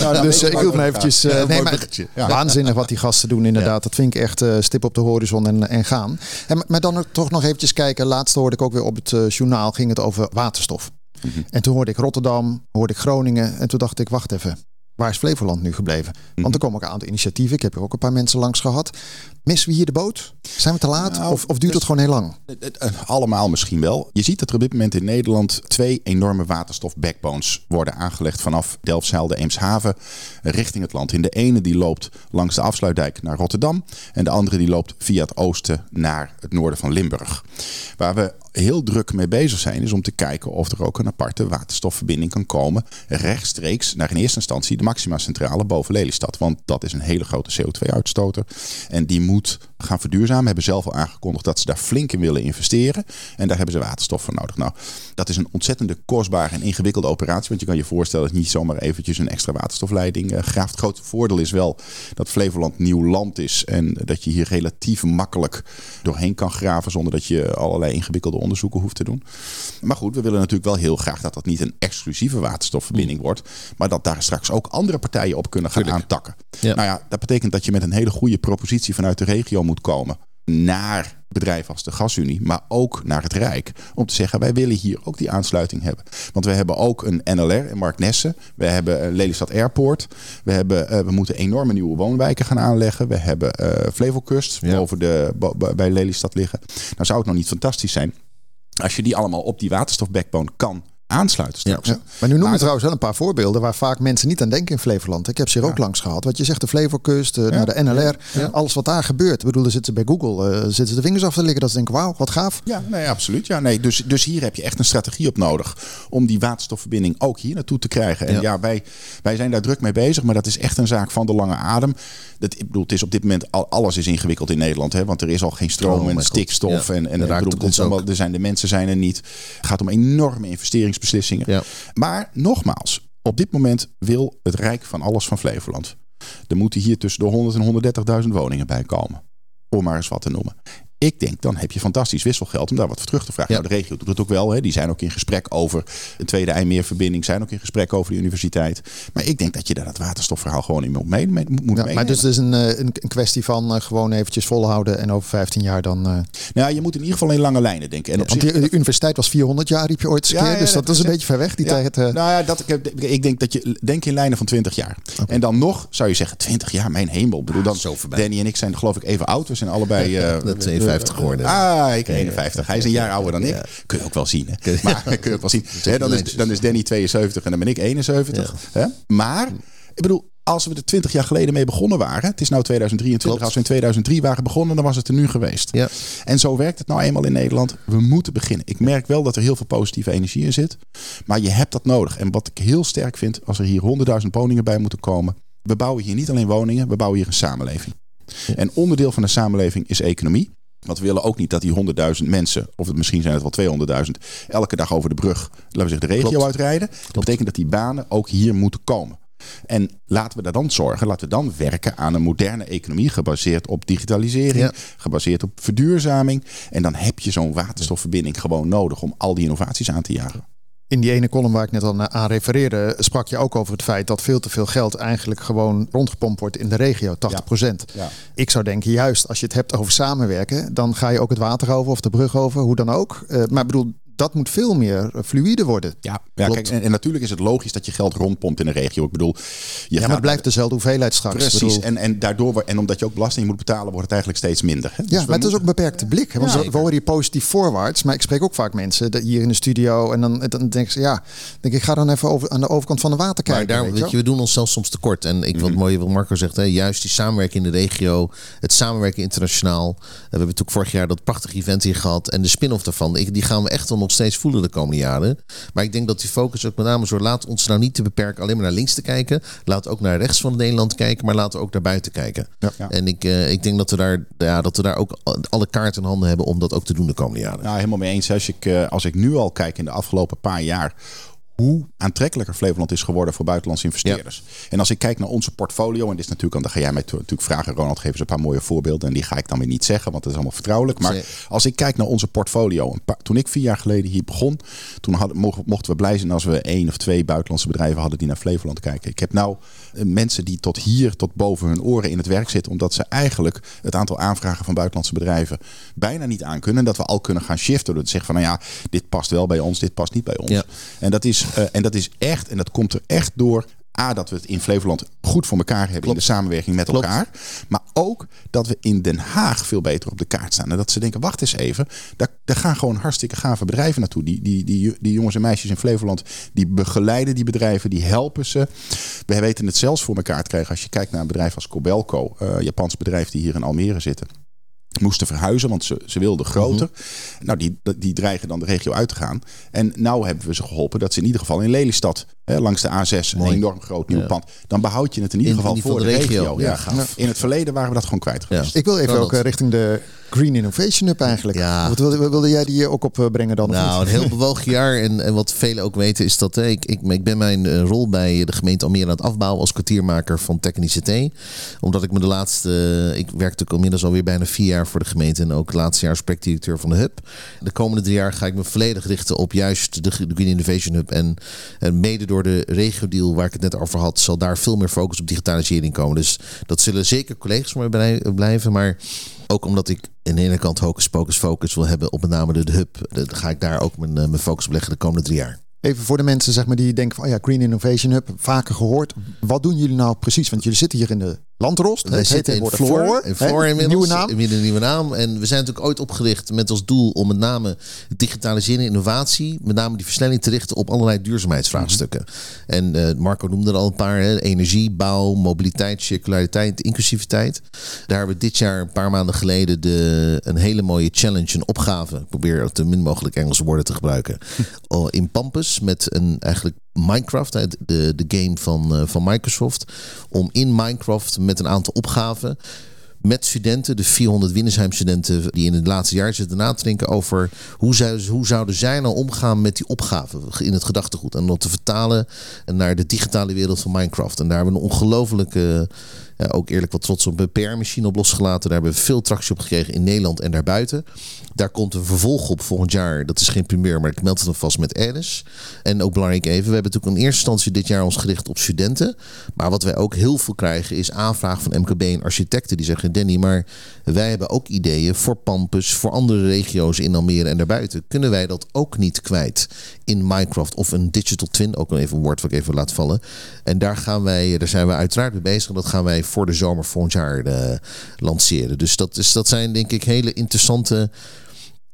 ja, dus ik wil hem eventjes... Uh, nee, maar, ja. Waanzinnig wat die gasten doen inderdaad. Dat vind ik echt uh, stip op de horizon en, en gaan. En, maar dan toch nog eventjes kijken. Laatst hoorde ik ook weer op het uh, journaal ging het over waterstof. Mm -hmm. En toen hoorde ik Rotterdam, hoorde ik Groningen. En toen dacht ik, wacht even. Waar is Flevoland nu gebleven? Want er komen ook een aantal initiatieven. Ik heb er ook een paar mensen langs gehad. Missen we hier de boot? Zijn we te laat? Nou, of, of, duurt het gewoon heel lang? Allemaal misschien wel. Je ziet dat er op dit moment in Nederland twee enorme waterstof-backbones worden aangelegd vanaf Delfzijl, de Eemshaven, richting het land. In de ene die loopt langs de afsluitdijk naar Rotterdam. En de andere die loopt via het oosten naar het noorden van Limburg. Waar we heel druk mee bezig zijn, is om te kijken of er ook een aparte waterstofverbinding kan komen. Rechtstreeks naar in eerste instantie de Maxima Centrale boven Lelystad. Want dat is een hele grote CO2-uitstoter. En die moet gaan verduurzamen. Hebben zelf al aangekondigd dat ze daar flink in willen investeren. En daar hebben ze waterstof voor nodig. Nou, dat is een ontzettende kostbare en ingewikkelde operatie. Want je kan je voorstellen dat niet zomaar eventjes een extra waterstofleiding uh, graaft. Het grote voordeel is wel dat Flevoland nieuw land is. En dat je hier relatief makkelijk doorheen kan graven. Zonder dat je allerlei ingewikkelde onderzoeken hoeft te doen. Maar goed, we willen natuurlijk wel heel graag dat dat niet een exclusieve waterstofverbinding wordt. Maar dat daar straks ook andere partijen op kunnen gaan Tuurlijk. aantakken. Ja. Nou ja, dat betekent dat je met een hele goede propositie vanuit de regio moet komen naar bedrijven als de Gasunie, maar ook naar het Rijk. Om te zeggen, wij willen hier ook die aansluiting hebben. Want we hebben ook een NLR in Mark Nessen. We hebben een Lelystad Airport. We, hebben, uh, we moeten enorme nieuwe woonwijken gaan aanleggen. We hebben uh, Flevolkust ja. boven de, bij Lelystad liggen. Nou zou het nog niet fantastisch zijn als je die allemaal op die waterstofbackbone kan aansluiten straks. Ja. Maar nu noem je trouwens wel een paar voorbeelden waar vaak mensen niet aan denken in Flevoland. Ik heb ze hier ook langs gehad. Wat je zegt, de Flevokust, de, naar de NLR, alles wat daar gebeurt. Ik bedoel, zitten ze bij Google, uh, zitten ze de vingers af te liggen. Dat ze denken, wauw, wat gaaf. Ja, nee, absoluut. Ja, nee, dus, dus hier heb je echt een strategie op nodig om die waterstofverbinding ook hier naartoe te krijgen. En ja, wij, wij zijn daar druk mee bezig, maar dat is echt een zaak van de lange adem. Dat, ik bedoel, het is op dit moment al, alles is ingewikkeld in Nederland, hè, want er is al geen stroom oh, en stikstof en, en, en bedoel, het allemaal, er zijn de mensen zijn er niet. Het gaat om enorme investeringsbeslissingen. Ja. Maar nogmaals, op dit moment wil het Rijk van alles van Flevoland. Er moeten hier tussen de 100 en 130.000 woningen bij komen. Om maar eens wat te noemen. Ik denk, dan heb je fantastisch wisselgeld om daar wat voor terug te vragen. Ja. Nou, de regio doet het ook wel. Hè. Die zijn ook in gesprek over een tweede IJmeerverbinding. Zijn ook in gesprek over de universiteit. Maar ik denk dat je daar dat waterstofverhaal gewoon in moet, mee, moet ja, Maar dus het is een, een, een kwestie van uh, gewoon eventjes volhouden. En over 15 jaar dan... Uh... Nou, je moet in ieder geval in lange lijnen denken. En op zich... de, universiteit was 400 jaar, riep je ooit eens keer. Dus dat is een beetje ver weg, die tijd. Uh... Nou ja, dat, ik, ik denk dat je... Denk in lijnen van 20 jaar. Okay. En dan nog zou je zeggen, 20 jaar, mijn hemel. Ik bedoel, dan, Zo Danny en ik zijn geloof ik even oud. We zijn allebei... dat 52 geworden. Ah, ik 51. Hij is een jaar ouder dan ik. Kun je ook wel zien. Hè? Maar kun je ook wel zien. Dan, is, dan is Danny 72 en dan ben ik 71. Hè? Maar, ik bedoel, als we er 20 jaar geleden mee begonnen waren. Het is nou 2023. Klopt. Als we in 2003 waren begonnen, dan was het er nu geweest. Ja. En zo werkt het nou eenmaal in Nederland. We moeten beginnen. Ik merk wel dat er heel veel positieve energie in zit. Maar je hebt dat nodig. En wat ik heel sterk vind, als er hier 100.000 woningen bij moeten komen. We bouwen hier niet alleen woningen, we bouwen hier een samenleving. En onderdeel van de samenleving is economie. Want we willen ook niet dat die 100.000 mensen, of het misschien zijn het wel 200.000, elke dag over de brug, laten we zeggen, de regio Klopt. uitrijden. Dat betekent dat die banen ook hier moeten komen. En laten we daar dan zorgen, laten we dan werken aan een moderne economie gebaseerd op digitalisering, gebaseerd op verduurzaming. En dan heb je zo'n waterstofverbinding gewoon nodig om al die innovaties aan te jagen. In die ene column waar ik net al aan refereerde, sprak je ook over het feit dat veel te veel geld eigenlijk gewoon rondgepompt wordt in de regio, 80%. Ja. Ik zou denken, juist als je het hebt over samenwerken, dan ga je ook het water over of de brug over, hoe dan ook. Uh, maar ik bedoel, dat moet veel meer fluide worden. Ja, ja kijk, en, natuurlijk is het logisch dat je geld rondpompt in een regio. Ik bedoel, je ja, maar het blijft dezelfde hoeveelheid straks. Precies. En, en daardoor, en omdat je ook belasting moet betalen, wordt het eigenlijk steeds minder. Hè? ja, dus maar het is ook een beperkte blik. Hè? Want we horen hier positief voorwaarts. Maar ik spreek ook vaak mensen hier in de studio. En dan, dan denken ze, ja, denk ik ga dan even over, aan de overkant van de water kijken. Maar daar, weet je, we doen ons zelfs soms tekort. En ik, wat mm mooi wat Marco zegt, hè, juist die samenwerking in de regio, het samenwerken internationaal. We hebben natuurlijk vorig jaar dat prachtige event hier gehad. En de spin-off daarvan, die gaan we echt wel nog steeds voelen de komende jaren. Maar ik denk dat die focus ook met name zo laat ons nou niet te beperken alleen maar naar links te kijken. Laat ook naar rechts van Nederland kijken, maar laten we ook naar buiten kijken. Ja. En ik, uh, ik denk dat we, daar, ja, dat we daar ook alle kaarten in handen hebben om dat ook te doen de komende jaren. Nou, helemaal mee eens. Als ik, uh, als ik nu al kijk in de afgelopen paar jaar hoe aantrekkelijker Flevoland is geworden voor buitenlandse investeerders. En als ik kijk naar onze portfolio, en dit is natuurlijk, dan ga jij mij natuurlijk vragen, Ronald, geef eens een paar mooie voorbeelden. En die ga ik dan weer niet zeggen, want dat is allemaal vertrouwelijk. Maar als ik kijk naar onze portfolio, toen ik vier jaar geleden hier begon, toen hadden, mochten we blij zijn als we één of twee buitenlandse bedrijven hadden die naar Flevoland kijken. Ik heb nou eh, mensen die tot hier, tot boven hun oren in het werk zitten, omdat ze eigenlijk het aantal aanvragen van buitenlandse bedrijven bijna niet aankunnen. En dat we al kunnen gaan shiften door te zeggen van, nou ja, dit past wel bij ons, dit past niet bij ons. En dat is uh, en dat is echt, en dat komt er echt door. A, dat we het in Flevoland goed voor elkaar hebben in de samenwerking met elkaar. Maar ook dat we in Den Haag veel beter op de kaart staan. En dat ze denken, wacht eens even. Daar, daar gaan gewoon hartstikke gave bedrijven naartoe. Die, die, die, die jongens en meisjes in Flevoland, die begeleiden die bedrijven. Die helpen ze. We weten het zelfs voor elkaar te krijgen. Als je kijkt naar een bedrijf als Cobelco. Uh, Japans bedrijf die hier in Almere zitten moesten verhuizen, want ze, ze wilden groter. Mhm. Nou, die, die dreigen dan de regio uit te gaan. En nou hebben we ze geholpen dat ze in ieder geval in Lelystad, hè, langs de A6, een enorm groot nieuw pand, dan behoud je het in ieder geval voor de, regio. Ja, In het verleden waren we dat gewoon kwijt geweest. Ik wil even ook eh, richting de Green Innovation Hub eigenlijk. Ja. Wat wilde, wilde jij die ook opbrengen dan? Nou, een heel bewogen jaar. En, en wat velen ook weten is dat ik, ik, ik ben mijn eh, rol bij de gemeente Almere aan het afbouwen als kwartiermaker van Tech ICT. Omdat ik me de laatste, ik werk natuurlijk inmiddels alweer bijna vier jaar voor de gemeente en ook het laatste jaar als projectdirecteur van de Hub. De komende drie jaar ga ik me volledig richten op juist de, Green Innovation Hub. En, en mede door de regio-deal waar ik het net over had, zal daar veel meer focus op digitalisering komen. Dus dat zullen zeker collega's voor mij blijven. Maar ook omdat ik aan de ene kant hocus pocus focus wil hebben op met name de, hub. Dan ga ik daar ook mijn, eh, mijn focus op leggen de komende drie jaar. Even voor de mensen zeg maar, die denken van oh ja, Green Innovation Hub, vaker gehoord. Wat doen jullie nou precies? Want jullie zitten hier in de Landrost. Wij zitten in Floor. In Floor inmiddels. Nieuwe naam. Een nieuwe naam. En we zijn natuurlijk ooit opgericht met als doel om met name digitalisering, innovatie, met name die versnelling te richten op allerlei duurzaamheidsvraagstukken. Mhm. En uh, Marco noemde er al een paar: hè, energie, bouw, mobiliteit, circulariteit, inclusiviteit. Daar hebben we dit jaar een paar maanden geleden de, een hele mooie challenge, een opgave. Ik probeer het te min mogelijk Engelse woorden te gebruiken. in Pampus met een eigenlijk Minecraft, de, de game van, uh, van Microsoft, om in Minecraft met een aantal opgaven met studenten, de 400 Winnesheim studenten die in het laatste jaar zitten na te denken over hoe, zij, hoe zouden zij nou omgaan met die opgaven in het gedachtegoed en dat te vertalen naar de digitale wereld van Minecraft. En daar hebben we een ongelofelijke ook eerlijk wat trots op een PR-machine op losgelaten. Daar hebben we veel tractie op gekregen in Nederland en daarbuiten. Daar komt een vervolg op volgend jaar. Dat is geen primeur, maar ik meld het alvast met Eris. En ook belangrijk even, we hebben natuurlijk in eerste instantie dit jaar ons gericht op studenten. Maar wat wij ook heel veel krijgen is aanvraag van MKB en architecten. Die zeggen, Danny, maar wij hebben ook ideeën voor Pampus, voor andere regio's in Almere en daarbuiten. Kunnen wij dat ook niet kwijt in Minecraft of een digital twin? Ook nog even een woord wat ik even laat vallen. En daar gaan wij, daar zijn we uiteraard mee bezig. En dat gaan wij voor de zomer volgend jaar uh, lanceren. Dus dat, is, dat zijn denk ik hele interessante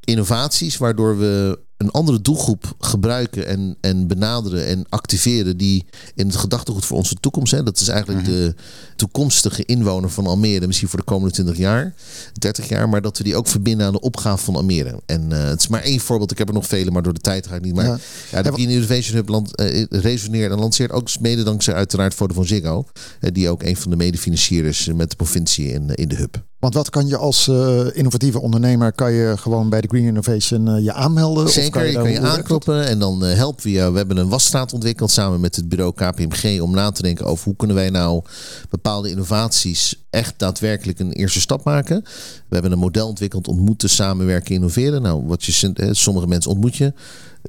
innovaties, waardoor we een andere doelgroep gebruiken en, en benaderen en activeren die in het gedachtegoed voor onze toekomst zijn. Dat is eigenlijk mhm. de toekomstige inwoner van Almere, misschien voor de komende 20 jaar, 30 jaar, maar dat we die ook verbinden aan de opgave van Almere. En uh, het is maar één voorbeeld, ik heb er nog vele, maar door de tijd ga ik niet. Maar ja, ja de Green Innovation Hub land, uh, resoneert en lanceert ook mede dankzij uiteraard van Ziggo, uh, die ook een van de medefinanciers met de provincie in, in de hub. Want wat kan je als uh, innovatieve ondernemer, kan je gewoon bij de Green Innovation uh, je aanmelden? Zeker, of kan je, je kan je aankloppen en dan uh, helpen we je. We hebben een wasstraat ontwikkeld samen met het bureau KPMG om na te denken over hoe kunnen wij nou bepaalde innovaties echt daadwerkelijk een eerste stap maken. We hebben een model ontwikkeld, ontmoeten, samenwerken, innoveren. Nou, wat je, sommige mensen ontmoet je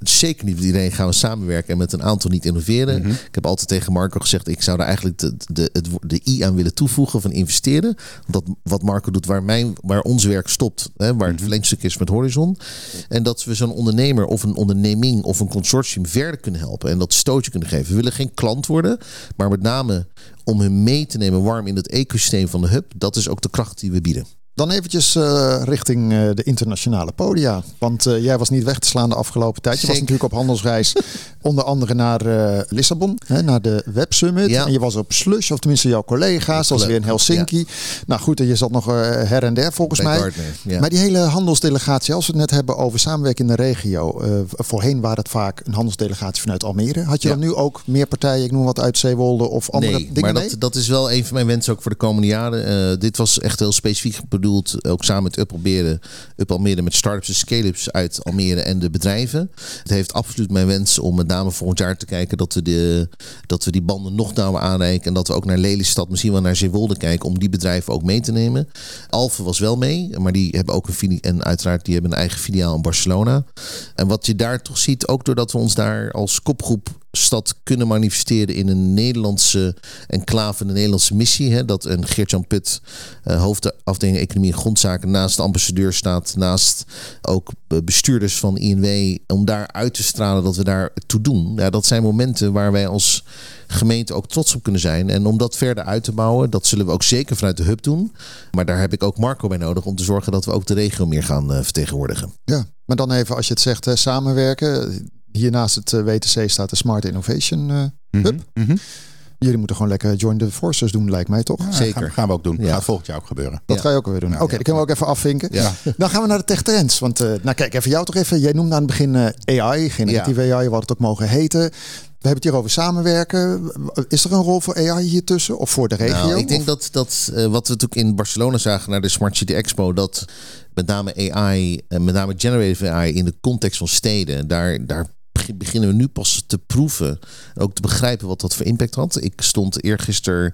zeker niet met iedereen gaan we samenwerken en met een aantal niet innoveren. Mhm. Ik heb altijd tegen Marco gezegd, ik zou daar eigenlijk de, de, de, de I aan willen toevoegen van investeren. Dat wat Marco doet, waar, mijn, waar ons werk stopt, hè, waar het Mhm. verlengstuk is met Horizon. En dat we zo'n ondernemer of een onderneming of een consortium verder kunnen helpen en dat stootje kunnen geven. We willen geen klant worden, maar met name om hun mee te nemen warm in het ecosysteem van de hub. Dat is ook de kracht die we bieden. Dan eventjes uh, richting uh, de internationale podia. Want uh, jij was niet weg te slaan de afgelopen tijd. Je Zeker. was natuurlijk op handelsreis. onder andere naar Lissabon, hè, naar de Web Summit. Ja. En je was op Slush, of tenminste jouw collega's. Was weer in Helsinki. Ja. Nou goed, je zat nog her en der volgens Bij mij. Ja. Maar die hele handelsdelegatie, als we het net hebben over samenwerking in de regio. voorheen waren het vaak een handelsdelegatie vanuit Almere. Had je dan nu ook meer partijen, ik noem wat uit Zeewolde of andere nee, dingen maar mee? dat, dat is wel een van mijn wensen ook voor de komende jaren. Dit was echt heel specifiek bedoeld, ook samen met Up Almere, Up Almere met start-ups en scale-ups uit Almere en de bedrijven. Het heeft absoluut mijn wens om met name volgend jaar te kijken dat we, de, dat we die banden nog nauwer aanreiken. En dat we ook naar Lelystad, misschien wel naar Zeewolde kijken om die bedrijven ook mee te nemen. Alphen was wel mee, maar die hebben ook een filiaal en uiteraard die hebben een eigen filiaal in Barcelona. En wat je daar toch ziet, ook doordat we ons daar als kopgroep stad kunnen manifesteren in een Nederlandse enclave, een Nederlandse missie. Hè, dat een Geert-Jan Put, uh, hoofdafdeling Economie en Grondzaken, naast de ambassadeur staat, naast ook bestuurders van INW, om daar uit te stralen dat we daar toe doen. Ja, dat zijn momenten waar wij als gemeente ook trots op kunnen zijn. En om dat verder uit te bouwen, dat zullen we ook zeker vanuit de hub doen. Maar daar heb ik ook Marco bij nodig om te zorgen dat we ook de regio meer gaan uh, vertegenwoordigen. Ja, maar dan even als je het zegt, samenwerken. Hier naast het uh, WTC staat de Smart Innovation uh, Hub. Mm -hmm. Jullie moeten gewoon lekker join the forces doen, lijkt mij toch? Ja, Zeker. Gaan, gaan, we ook doen. Ja. Gaat volgend jaar ook gebeuren. Dat Ja. ga je ook weer doen. Oké, okay, ja. dat kunnen we ook even afvinken. Ja. Dan gaan we naar de tech trends. Want uh, nou kijk, even jou toch even. Jij noemde aan het begin uh, AI, generatieve AI, wat het ook mogen heten. We hebben het hier over samenwerken. Is er een rol voor AI hier tussen of voor de regio? Nou, ik denk Of- dat, dat uh, wat we natuurlijk in Barcelona zagen naar de Smart City Expo, dat met name AI, en met name generative AI in de context van steden, daar, daar beginnen we nu pas te proeven. Ook te begrijpen wat dat voor impact had. Ik stond eergisteren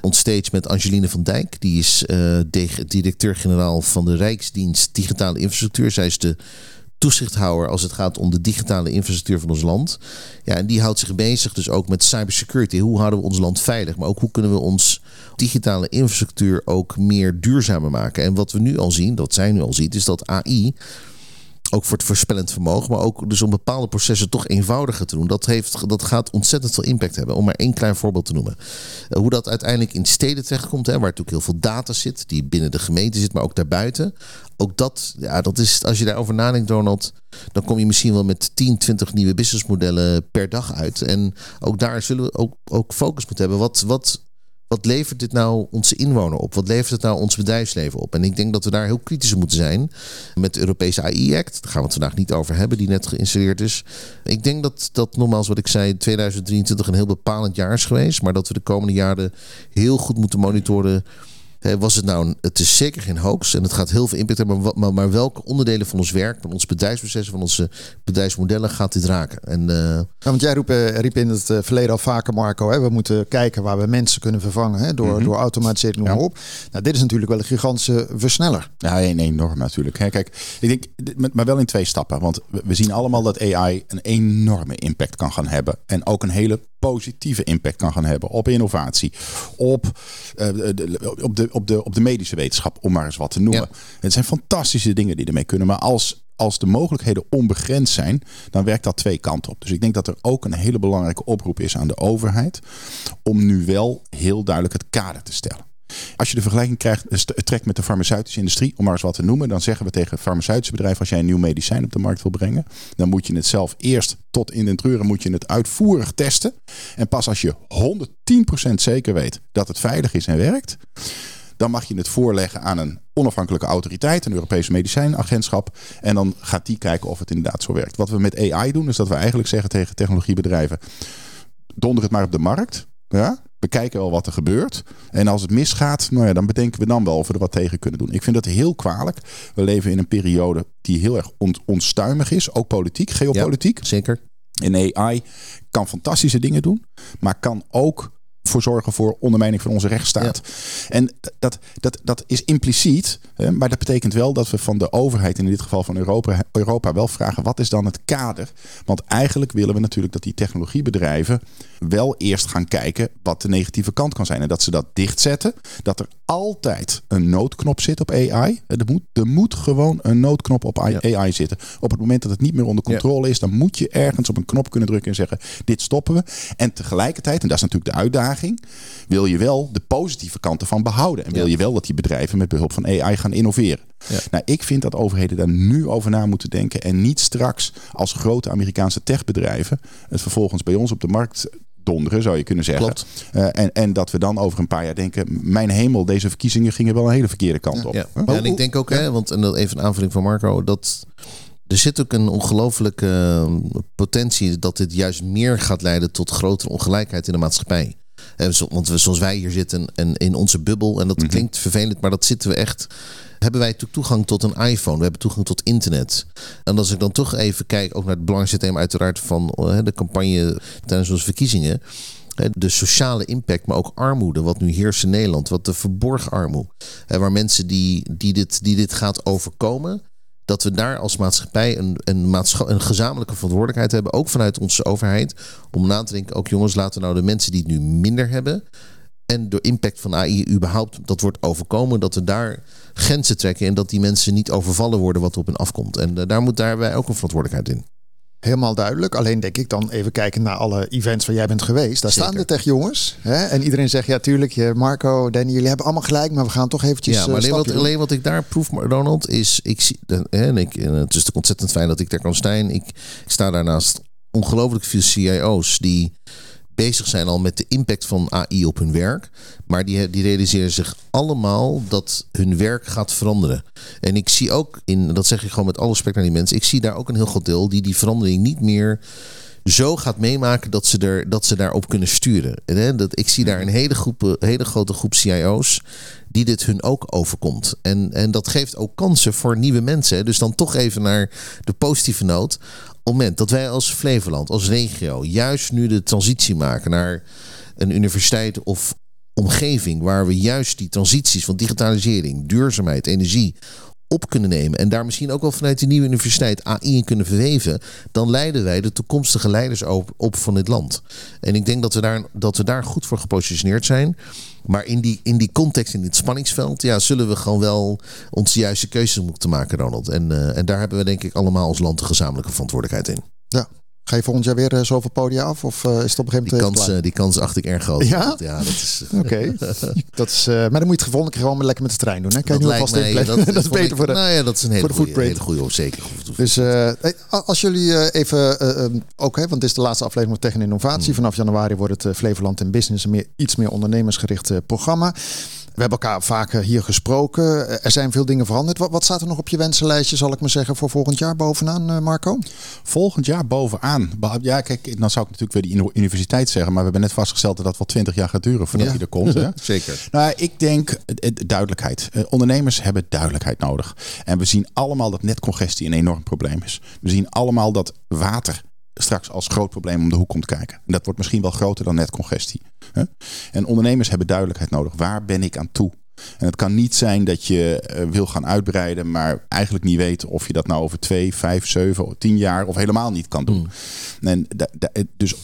on stage met Angeline van Dijk. Die is uh, directeur-generaal van de Rijksdienst Digitale Infrastructuur. Zij is de toezichthouder als het gaat om de digitale infrastructuur van ons land. Ja, en die houdt zich bezig dus ook met cybersecurity. Hoe houden we ons land veilig? Maar ook hoe kunnen we ons digitale infrastructuur ook meer duurzamer maken? En wat we nu al zien, dat zij nu al ziet, is dat AI ook voor het voorspellend vermogen, maar ook dus om bepaalde processen toch eenvoudiger te doen. Dat, heeft, dat gaat ontzettend veel impact hebben. Om maar één klein voorbeeld te noemen. Uh, hoe dat uiteindelijk in steden terechtkomt, hè, waar natuurlijk heel veel data zit, die binnen de gemeente zit, maar ook daarbuiten. Ook dat, ja, dat is, als je daarover nadenkt, Donald, dan kom je misschien wel met 10, 20 nieuwe businessmodellen per dag uit. En ook daar zullen we ook, ook focus moeten hebben. Wat, wat, wat levert dit nou onze inwoner op? Wat levert het nou ons bedrijfsleven op? En ik denk dat we daar heel kritisch moeten zijn met de Europese AI-act. Daar gaan we het vandaag niet over hebben, die net geïnstalleerd is. Ik denk dat dat, nogmaals wat ik zei, 2023 een heel bepalend jaar is geweest. Maar dat we de komende jaren heel goed moeten monitoren. Was het nou, een, het is zeker geen hoax en het gaat heel veel impact hebben, maar, maar, maar welke onderdelen van ons werk, van ons bedrijfsprocessen, van onze bedrijfsmodellen gaat dit raken? En, uh, Ja, want jij roep, uh, riep in het uh, verleden al vaker, Marco. Hè, we moeten kijken waar we mensen kunnen vervangen hè, door, Mhm. door automatisering, noem maar Ja. op. Nou, dit is natuurlijk wel een gigantische versneller. Ja, een enorm natuurlijk. Hè. Kijk, ik denk, maar wel in twee stappen. Want we zien allemaal dat AI een enorme impact kan gaan hebben. En ook een hele positieve impact kan gaan hebben op innovatie, op, eh, de, op, de, op, de, op de medische wetenschap, om maar eens wat te noemen. Ja. Het zijn fantastische dingen die ermee kunnen. Maar als, als de mogelijkheden onbegrensd zijn, dan werkt dat twee kanten op. Dus ik denk dat er ook een hele belangrijke oproep is aan de overheid om nu wel heel duidelijk het kader te stellen. Als je de vergelijking krijgt, st- trekt met de farmaceutische industrie, om maar eens wat te noemen, dan zeggen we tegen farmaceutische bedrijven: als jij een nieuw medicijn op de markt wil brengen, dan moet je het zelf eerst tot in den treuren moet je het uitvoerig testen. En pas als je 110% zeker weet dat het veilig is en werkt, dan mag je het voorleggen aan een onafhankelijke autoriteit, een Europese medicijnagentschap. En dan gaat die kijken of het inderdaad zo werkt. Wat we met AI doen, is dat we eigenlijk zeggen tegen technologiebedrijven: donder het maar op de markt. Ja? we kijken wel wat er gebeurt. En als het misgaat, nou ja, dan bedenken we dan wel of we er wat tegen kunnen doen. Ik vind dat heel kwalijk. We leven in een periode die heel erg onstuimig is. Ook politiek, geopolitiek. Ja, zeker. En AI kan fantastische dingen doen. Maar kan ook voor zorgen voor ondermijning van onze rechtsstaat. En dat, dat, dat is impliciet, maar dat betekent wel dat we van de overheid, in dit geval van Europa, Europa, wel vragen: wat is dan het kader? Want eigenlijk willen we natuurlijk dat die technologiebedrijven wel eerst gaan kijken wat de negatieve kant kan zijn. En dat ze dat dichtzetten. Dat er altijd een noodknop zit op AI. Er moet, er moet gewoon een noodknop op AI zitten. Op het moment dat het niet meer onder controle is, dan moet je ergens op een knop kunnen drukken en zeggen: dit stoppen we. En tegelijkertijd, en dat is natuurlijk de uitdaging, wil je wel de positieve kanten van behouden. En wil je wel dat die bedrijven met behulp van AI gaan innoveren. Nou, ik vind dat overheden daar nu over na moeten denken. En niet straks als grote Amerikaanse techbedrijven het vervolgens bij ons op de markt donderen, zou je kunnen zeggen. Uh, en, en dat we dan over een paar jaar denken: mijn hemel, deze verkiezingen gingen wel een hele verkeerde kant op. Ja, en ik denk ook, hè, want en even een aanvulling van Marco, dat er zit ook een ongelooflijke ehm, potentie dat dit juist meer gaat leiden tot grotere ongelijkheid in de maatschappij. Want zoals wij hier zitten en in onze bubbel, en dat mhm. klinkt vervelend, maar dat zitten we echt hebben wij toegang tot een iPhone. We hebben toegang tot internet. En als ik dan toch even kijk, ook naar het belangrijkste thema uiteraard van eh, de campagne tijdens onze verkiezingen. De sociale impact, maar ook armoede, wat nu heerst in Nederland. Wat de verborgen armoede. Waar mensen die, die, dit, die dit gaat overkomen, dat we daar als maatschappij een, een, een gezamenlijke verantwoordelijkheid hebben, ook vanuit onze overheid, om na te denken, ook jongens, laten we nou de mensen die het nu minder hebben, en door impact van AI überhaupt dat wordt overkomen, dat we daar grenzen trekken en dat die mensen niet overvallen worden wat op hen afkomt. En uh, daar moet daarbij ook een verantwoordelijkheid in. Helemaal duidelijk. Alleen denk ik dan even kijken naar alle events waar jij bent geweest. Daar staan de tech jongens. Hè? En iedereen zegt ja tuurlijk, Marco, Danny, jullie hebben allemaal gelijk, maar we gaan toch eventjes. Ja, maar alleen, wat, alleen wat ik daar proef, Donald, is ik zie. En ik, het is ontzettend fijn dat ik daar kan staan. Ik, ik sta daarnaast ongelooflijk veel CIO's die bezig zijn al met de impact van AI op hun werk. Maar die, die realiseren zich allemaal dat hun werk gaat veranderen. En ik zie ook, in, dat zeg ik gewoon met alle respect naar die mensen, ik zie daar ook een heel groot deel die die verandering niet meer zo gaat meemaken dat ze, er, dat ze daarop kunnen sturen. En, dat, ik zie daar een hele, groep, hele grote groep CIO's die dit hun ook overkomt. En, en dat geeft ook kansen voor nieuwe mensen. Dus dan toch even naar de positieve noot moment dat wij als Flevoland, als regio, juist nu de transitie maken naar een universiteit of omgeving waar we juist die transities van digitalisering, duurzaamheid, energie op kunnen nemen en daar misschien ook wel vanuit die nieuwe universiteit AI in kunnen verweven, dan leiden wij de toekomstige leiders op, op van dit land. En ik denk dat we daar, dat we daar goed voor gepositioneerd zijn. Maar in die, in die context, in dit spanningsveld, ja, zullen we gewoon wel onze juiste keuzes moeten maken, Ronald. En, uh, en daar hebben we denk ik allemaal als land een gezamenlijke verantwoordelijkheid in. Ja, Ga je volgend jaar weer uh, zoveel podia af? Of uh, is het op een gegeven moment. Die kans, uh, die kans acht ik erg groot. Ja? Ja, dat is. Oké. dat is maar dan moet je het gevonden gewoon lekker met de trein doen. Hè? Dat vast mij, dat, dat, is beter voor de. Nou ja, dat is een hele goede, hele goede, zeker. Dus als jullie even oké, okay, want dit is de laatste aflevering van Tech en Innovatie. Hmm. Vanaf januari wordt het Flevoland en Business een meer, iets meer ondernemersgericht programma. We hebben elkaar vaker hier gesproken. Er zijn veel dingen veranderd. Wat, wat, staat er nog op je wensenlijstje, zal ik maar zeggen, voor volgend jaar bovenaan, eh, Marco? Volgend jaar bovenaan. Ja, kijk, dan zou ik natuurlijk weer die universiteit zeggen. Maar we hebben net vastgesteld dat dat wel twintig jaar gaat duren voordat ja. er komt. Hè? Zeker. Nou, ik denk duidelijkheid. Eh, ondernemers hebben duidelijkheid nodig. En we zien allemaal dat netcongestie een enorm probleem is. We zien allemaal dat water straks als groot probleem om de hoek komt kijken. En dat wordt misschien wel groter dan net congestie. En ondernemers hebben duidelijkheid nodig. Waar ben ik aan toe? En het kan niet zijn dat je eh, wil gaan uitbreiden, maar eigenlijk niet weet of je dat nou over twee, vijf, zeven, tien jaar of helemaal niet kan doen. Mm. En dus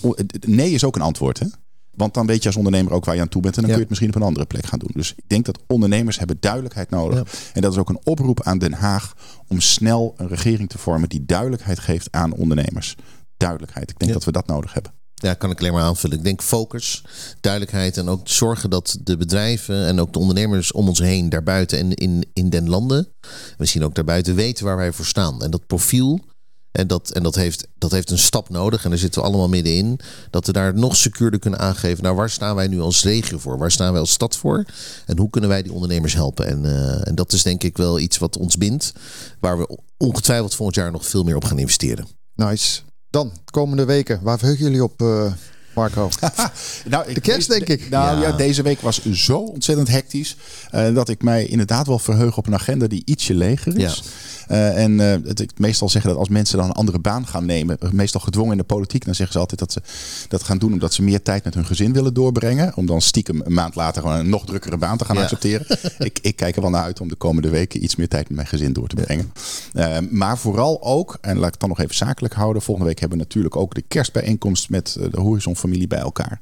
nee is ook een antwoord. Hè? Want dan weet je als ondernemer ook waar je aan toe bent. En dan kun je het misschien op een andere plek gaan doen. Dus ik denk dat ondernemers hebben duidelijkheid nodig. En dat is ook een oproep aan Den Haag om snel een regering te vormen die duidelijkheid geeft aan ondernemers duidelijkheid. Ik denk dat we dat nodig hebben. Ja, kan ik alleen maar aanvullen. Ik denk focus, duidelijkheid en ook zorgen dat de bedrijven en ook de ondernemers om ons heen, daarbuiten en in, in den landen, misschien ook daarbuiten, weten waar wij voor staan. En dat profiel, en, dat, en dat, heeft, dat heeft een stap nodig en daar zitten we allemaal middenin, dat we daar nog secuurder kunnen aangeven. Nou, waar staan wij nu als regio voor? Waar staan wij als stad voor? En hoe kunnen wij die ondernemers helpen? En, uh, en dat is denk ik wel iets wat ons bindt, waar we ongetwijfeld volgend jaar nog veel meer op gaan investeren. Nice. Dan, komende weken, waar verheugen jullie op? Marco? nou, de kerst, denk ik. Nou ja. deze week was zo ontzettend hectisch. Uh, dat ik mij inderdaad wel verheug op een agenda die ietsje leger is. Ja. Uh, en uh, het, meestal zeggen dat als mensen dan een andere baan gaan nemen, meestal gedwongen in de politiek, dan zeggen ze altijd dat ze dat gaan doen omdat ze meer tijd met hun gezin willen doorbrengen. Om dan stiekem een maand later gewoon een nog drukkere baan te gaan ja. accepteren. ik, ik kijk er wel naar uit om de komende weken iets meer tijd met mijn gezin door te brengen. Uh, maar vooral ook, en laat ik het dan nog even zakelijk houden. Volgende week hebben we natuurlijk ook de kerstbijeenkomst met de Horizon-familie bij elkaar.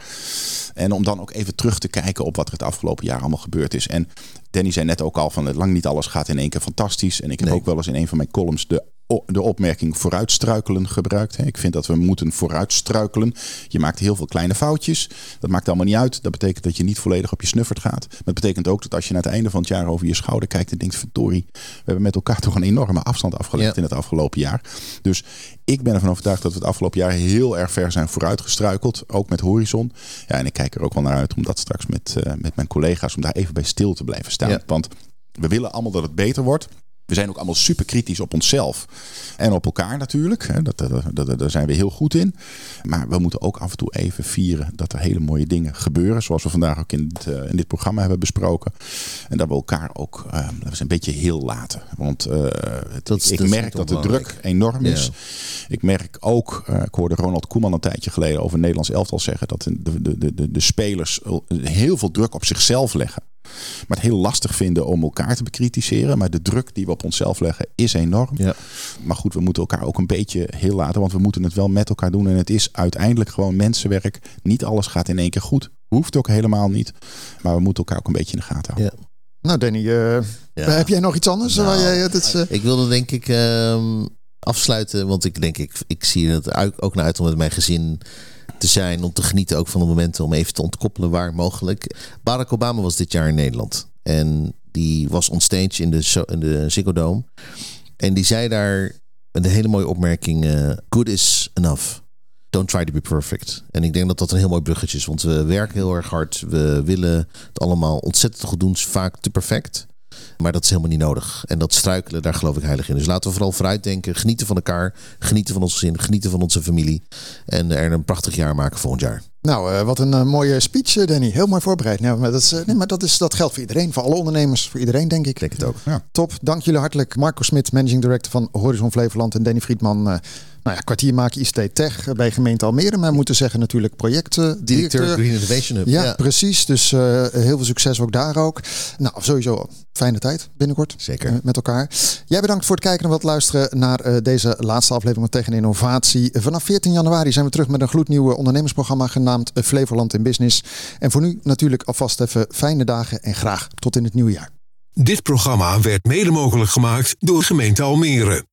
En om dan ook even terug te kijken op wat er het afgelopen jaar allemaal gebeurd is. En Danny zei net ook al van lang niet alles gaat in één keer fantastisch. En ik heb nee. ook wel eens in een van mijn columns de de opmerking vooruitstruikelen gebruikt. Ik vind dat we moeten vooruitstruikelen. Je maakt heel veel kleine foutjes. Dat maakt allemaal niet uit. Dat betekent dat je niet volledig op je snuffert gaat. Maar dat betekent ook dat als je naar het einde van het jaar over je schouder kijkt en denkt: verdorie, we hebben met elkaar toch een enorme afstand afgelegd ja. in het afgelopen jaar. Dus ik ben ervan overtuigd dat we het afgelopen jaar heel erg ver zijn vooruitgestruikeld. Ook met Horizon. Ja, en ik kijk er ook wel naar uit om dat straks met, uh, met mijn collega's, om daar even bij stil te blijven staan. Ja. Want we willen allemaal dat het beter wordt. We zijn ook allemaal super kritisch op onszelf en op elkaar natuurlijk. Dat, dat, dat, daar zijn we heel goed in. Maar we moeten ook af en toe even vieren dat er hele mooie dingen gebeuren. Zoals we vandaag ook in, het, in dit programma hebben besproken. En dat we elkaar ook uh, een beetje heel laten. Want uh, het, ik merk dat de druk enorm is. Ja. Ik merk ook, uh, ik hoorde Ronald Koeman een tijdje geleden over Nederlands elftal zeggen. Dat de, de, de, de, de spelers heel veel druk op zichzelf leggen. Maar het heel lastig vinden om elkaar te bekritiseren. Maar de druk die we op onszelf leggen is enorm. Ja. Maar goed, we moeten elkaar ook een beetje heel laten. Want we moeten het wel met elkaar doen. En het is uiteindelijk gewoon mensenwerk. Niet alles gaat in één keer goed. Hoeft ook helemaal niet. Maar we moeten elkaar ook een beetje in de gaten houden. Ja. Nou, Danny, uh, ja. heb jij nog iets anders? Nou, waar jij, het, uh... Ik wilde denk ik uh, afsluiten. Want ik denk, ik, ik zie het ook naar uit om met mijn gezin te zijn. Om te genieten ook van de momenten om even te ontkoppelen waar mogelijk. Barack Obama was dit jaar in Nederland. En die was onstage in de, in de Ziggo Dome. En die zei daar een hele mooie opmerking. Uh, good is enough. Don't try to be perfect. En ik denk dat dat een heel mooi bruggetje is. Want we werken heel erg hard. We willen het allemaal ontzettend goed doen. Vaak te perfect. Maar dat is helemaal niet nodig. En dat struikelen, daar geloof ik heilig in. Dus laten we vooral vooruitdenken. Genieten van elkaar. Genieten van ons gezin. Genieten van onze familie. En er een prachtig jaar maken volgend jaar. Nou, uh, wat een uh, mooie speech, uh, Danny. Heel mooi voorbereid. Nou, maar dat, is, nee, maar dat, is, dat geldt voor iedereen. Voor alle ondernemers. Voor iedereen, denk ik. Denk het ook. Ja. Top. Dank jullie hartelijk. Marco Smit, Managing Director van Horizon Flevoland. En Danny Friedman, nou ja, kwartier maken ICT Tech bij gemeente Almere. Maar we moeten zeggen natuurlijk projectdirecteur. Directeur Green Innovation Hub. Ja, ja. precies. Dus uh, heel veel succes ook daar ook. Nou, sowieso fijne tijd binnenkort. Zeker. Uh, met elkaar. Jij bedankt voor het kijken en wat luisteren naar uh, deze laatste aflevering van Tech en Innovatie. Vanaf 14 januari zijn we terug met een gloednieuwe ondernemersprogramma genaamd Flevoland in Business. En voor nu natuurlijk alvast even fijne dagen en graag tot in het nieuwe jaar. Dit programma werd mede mogelijk gemaakt door gemeente Almere.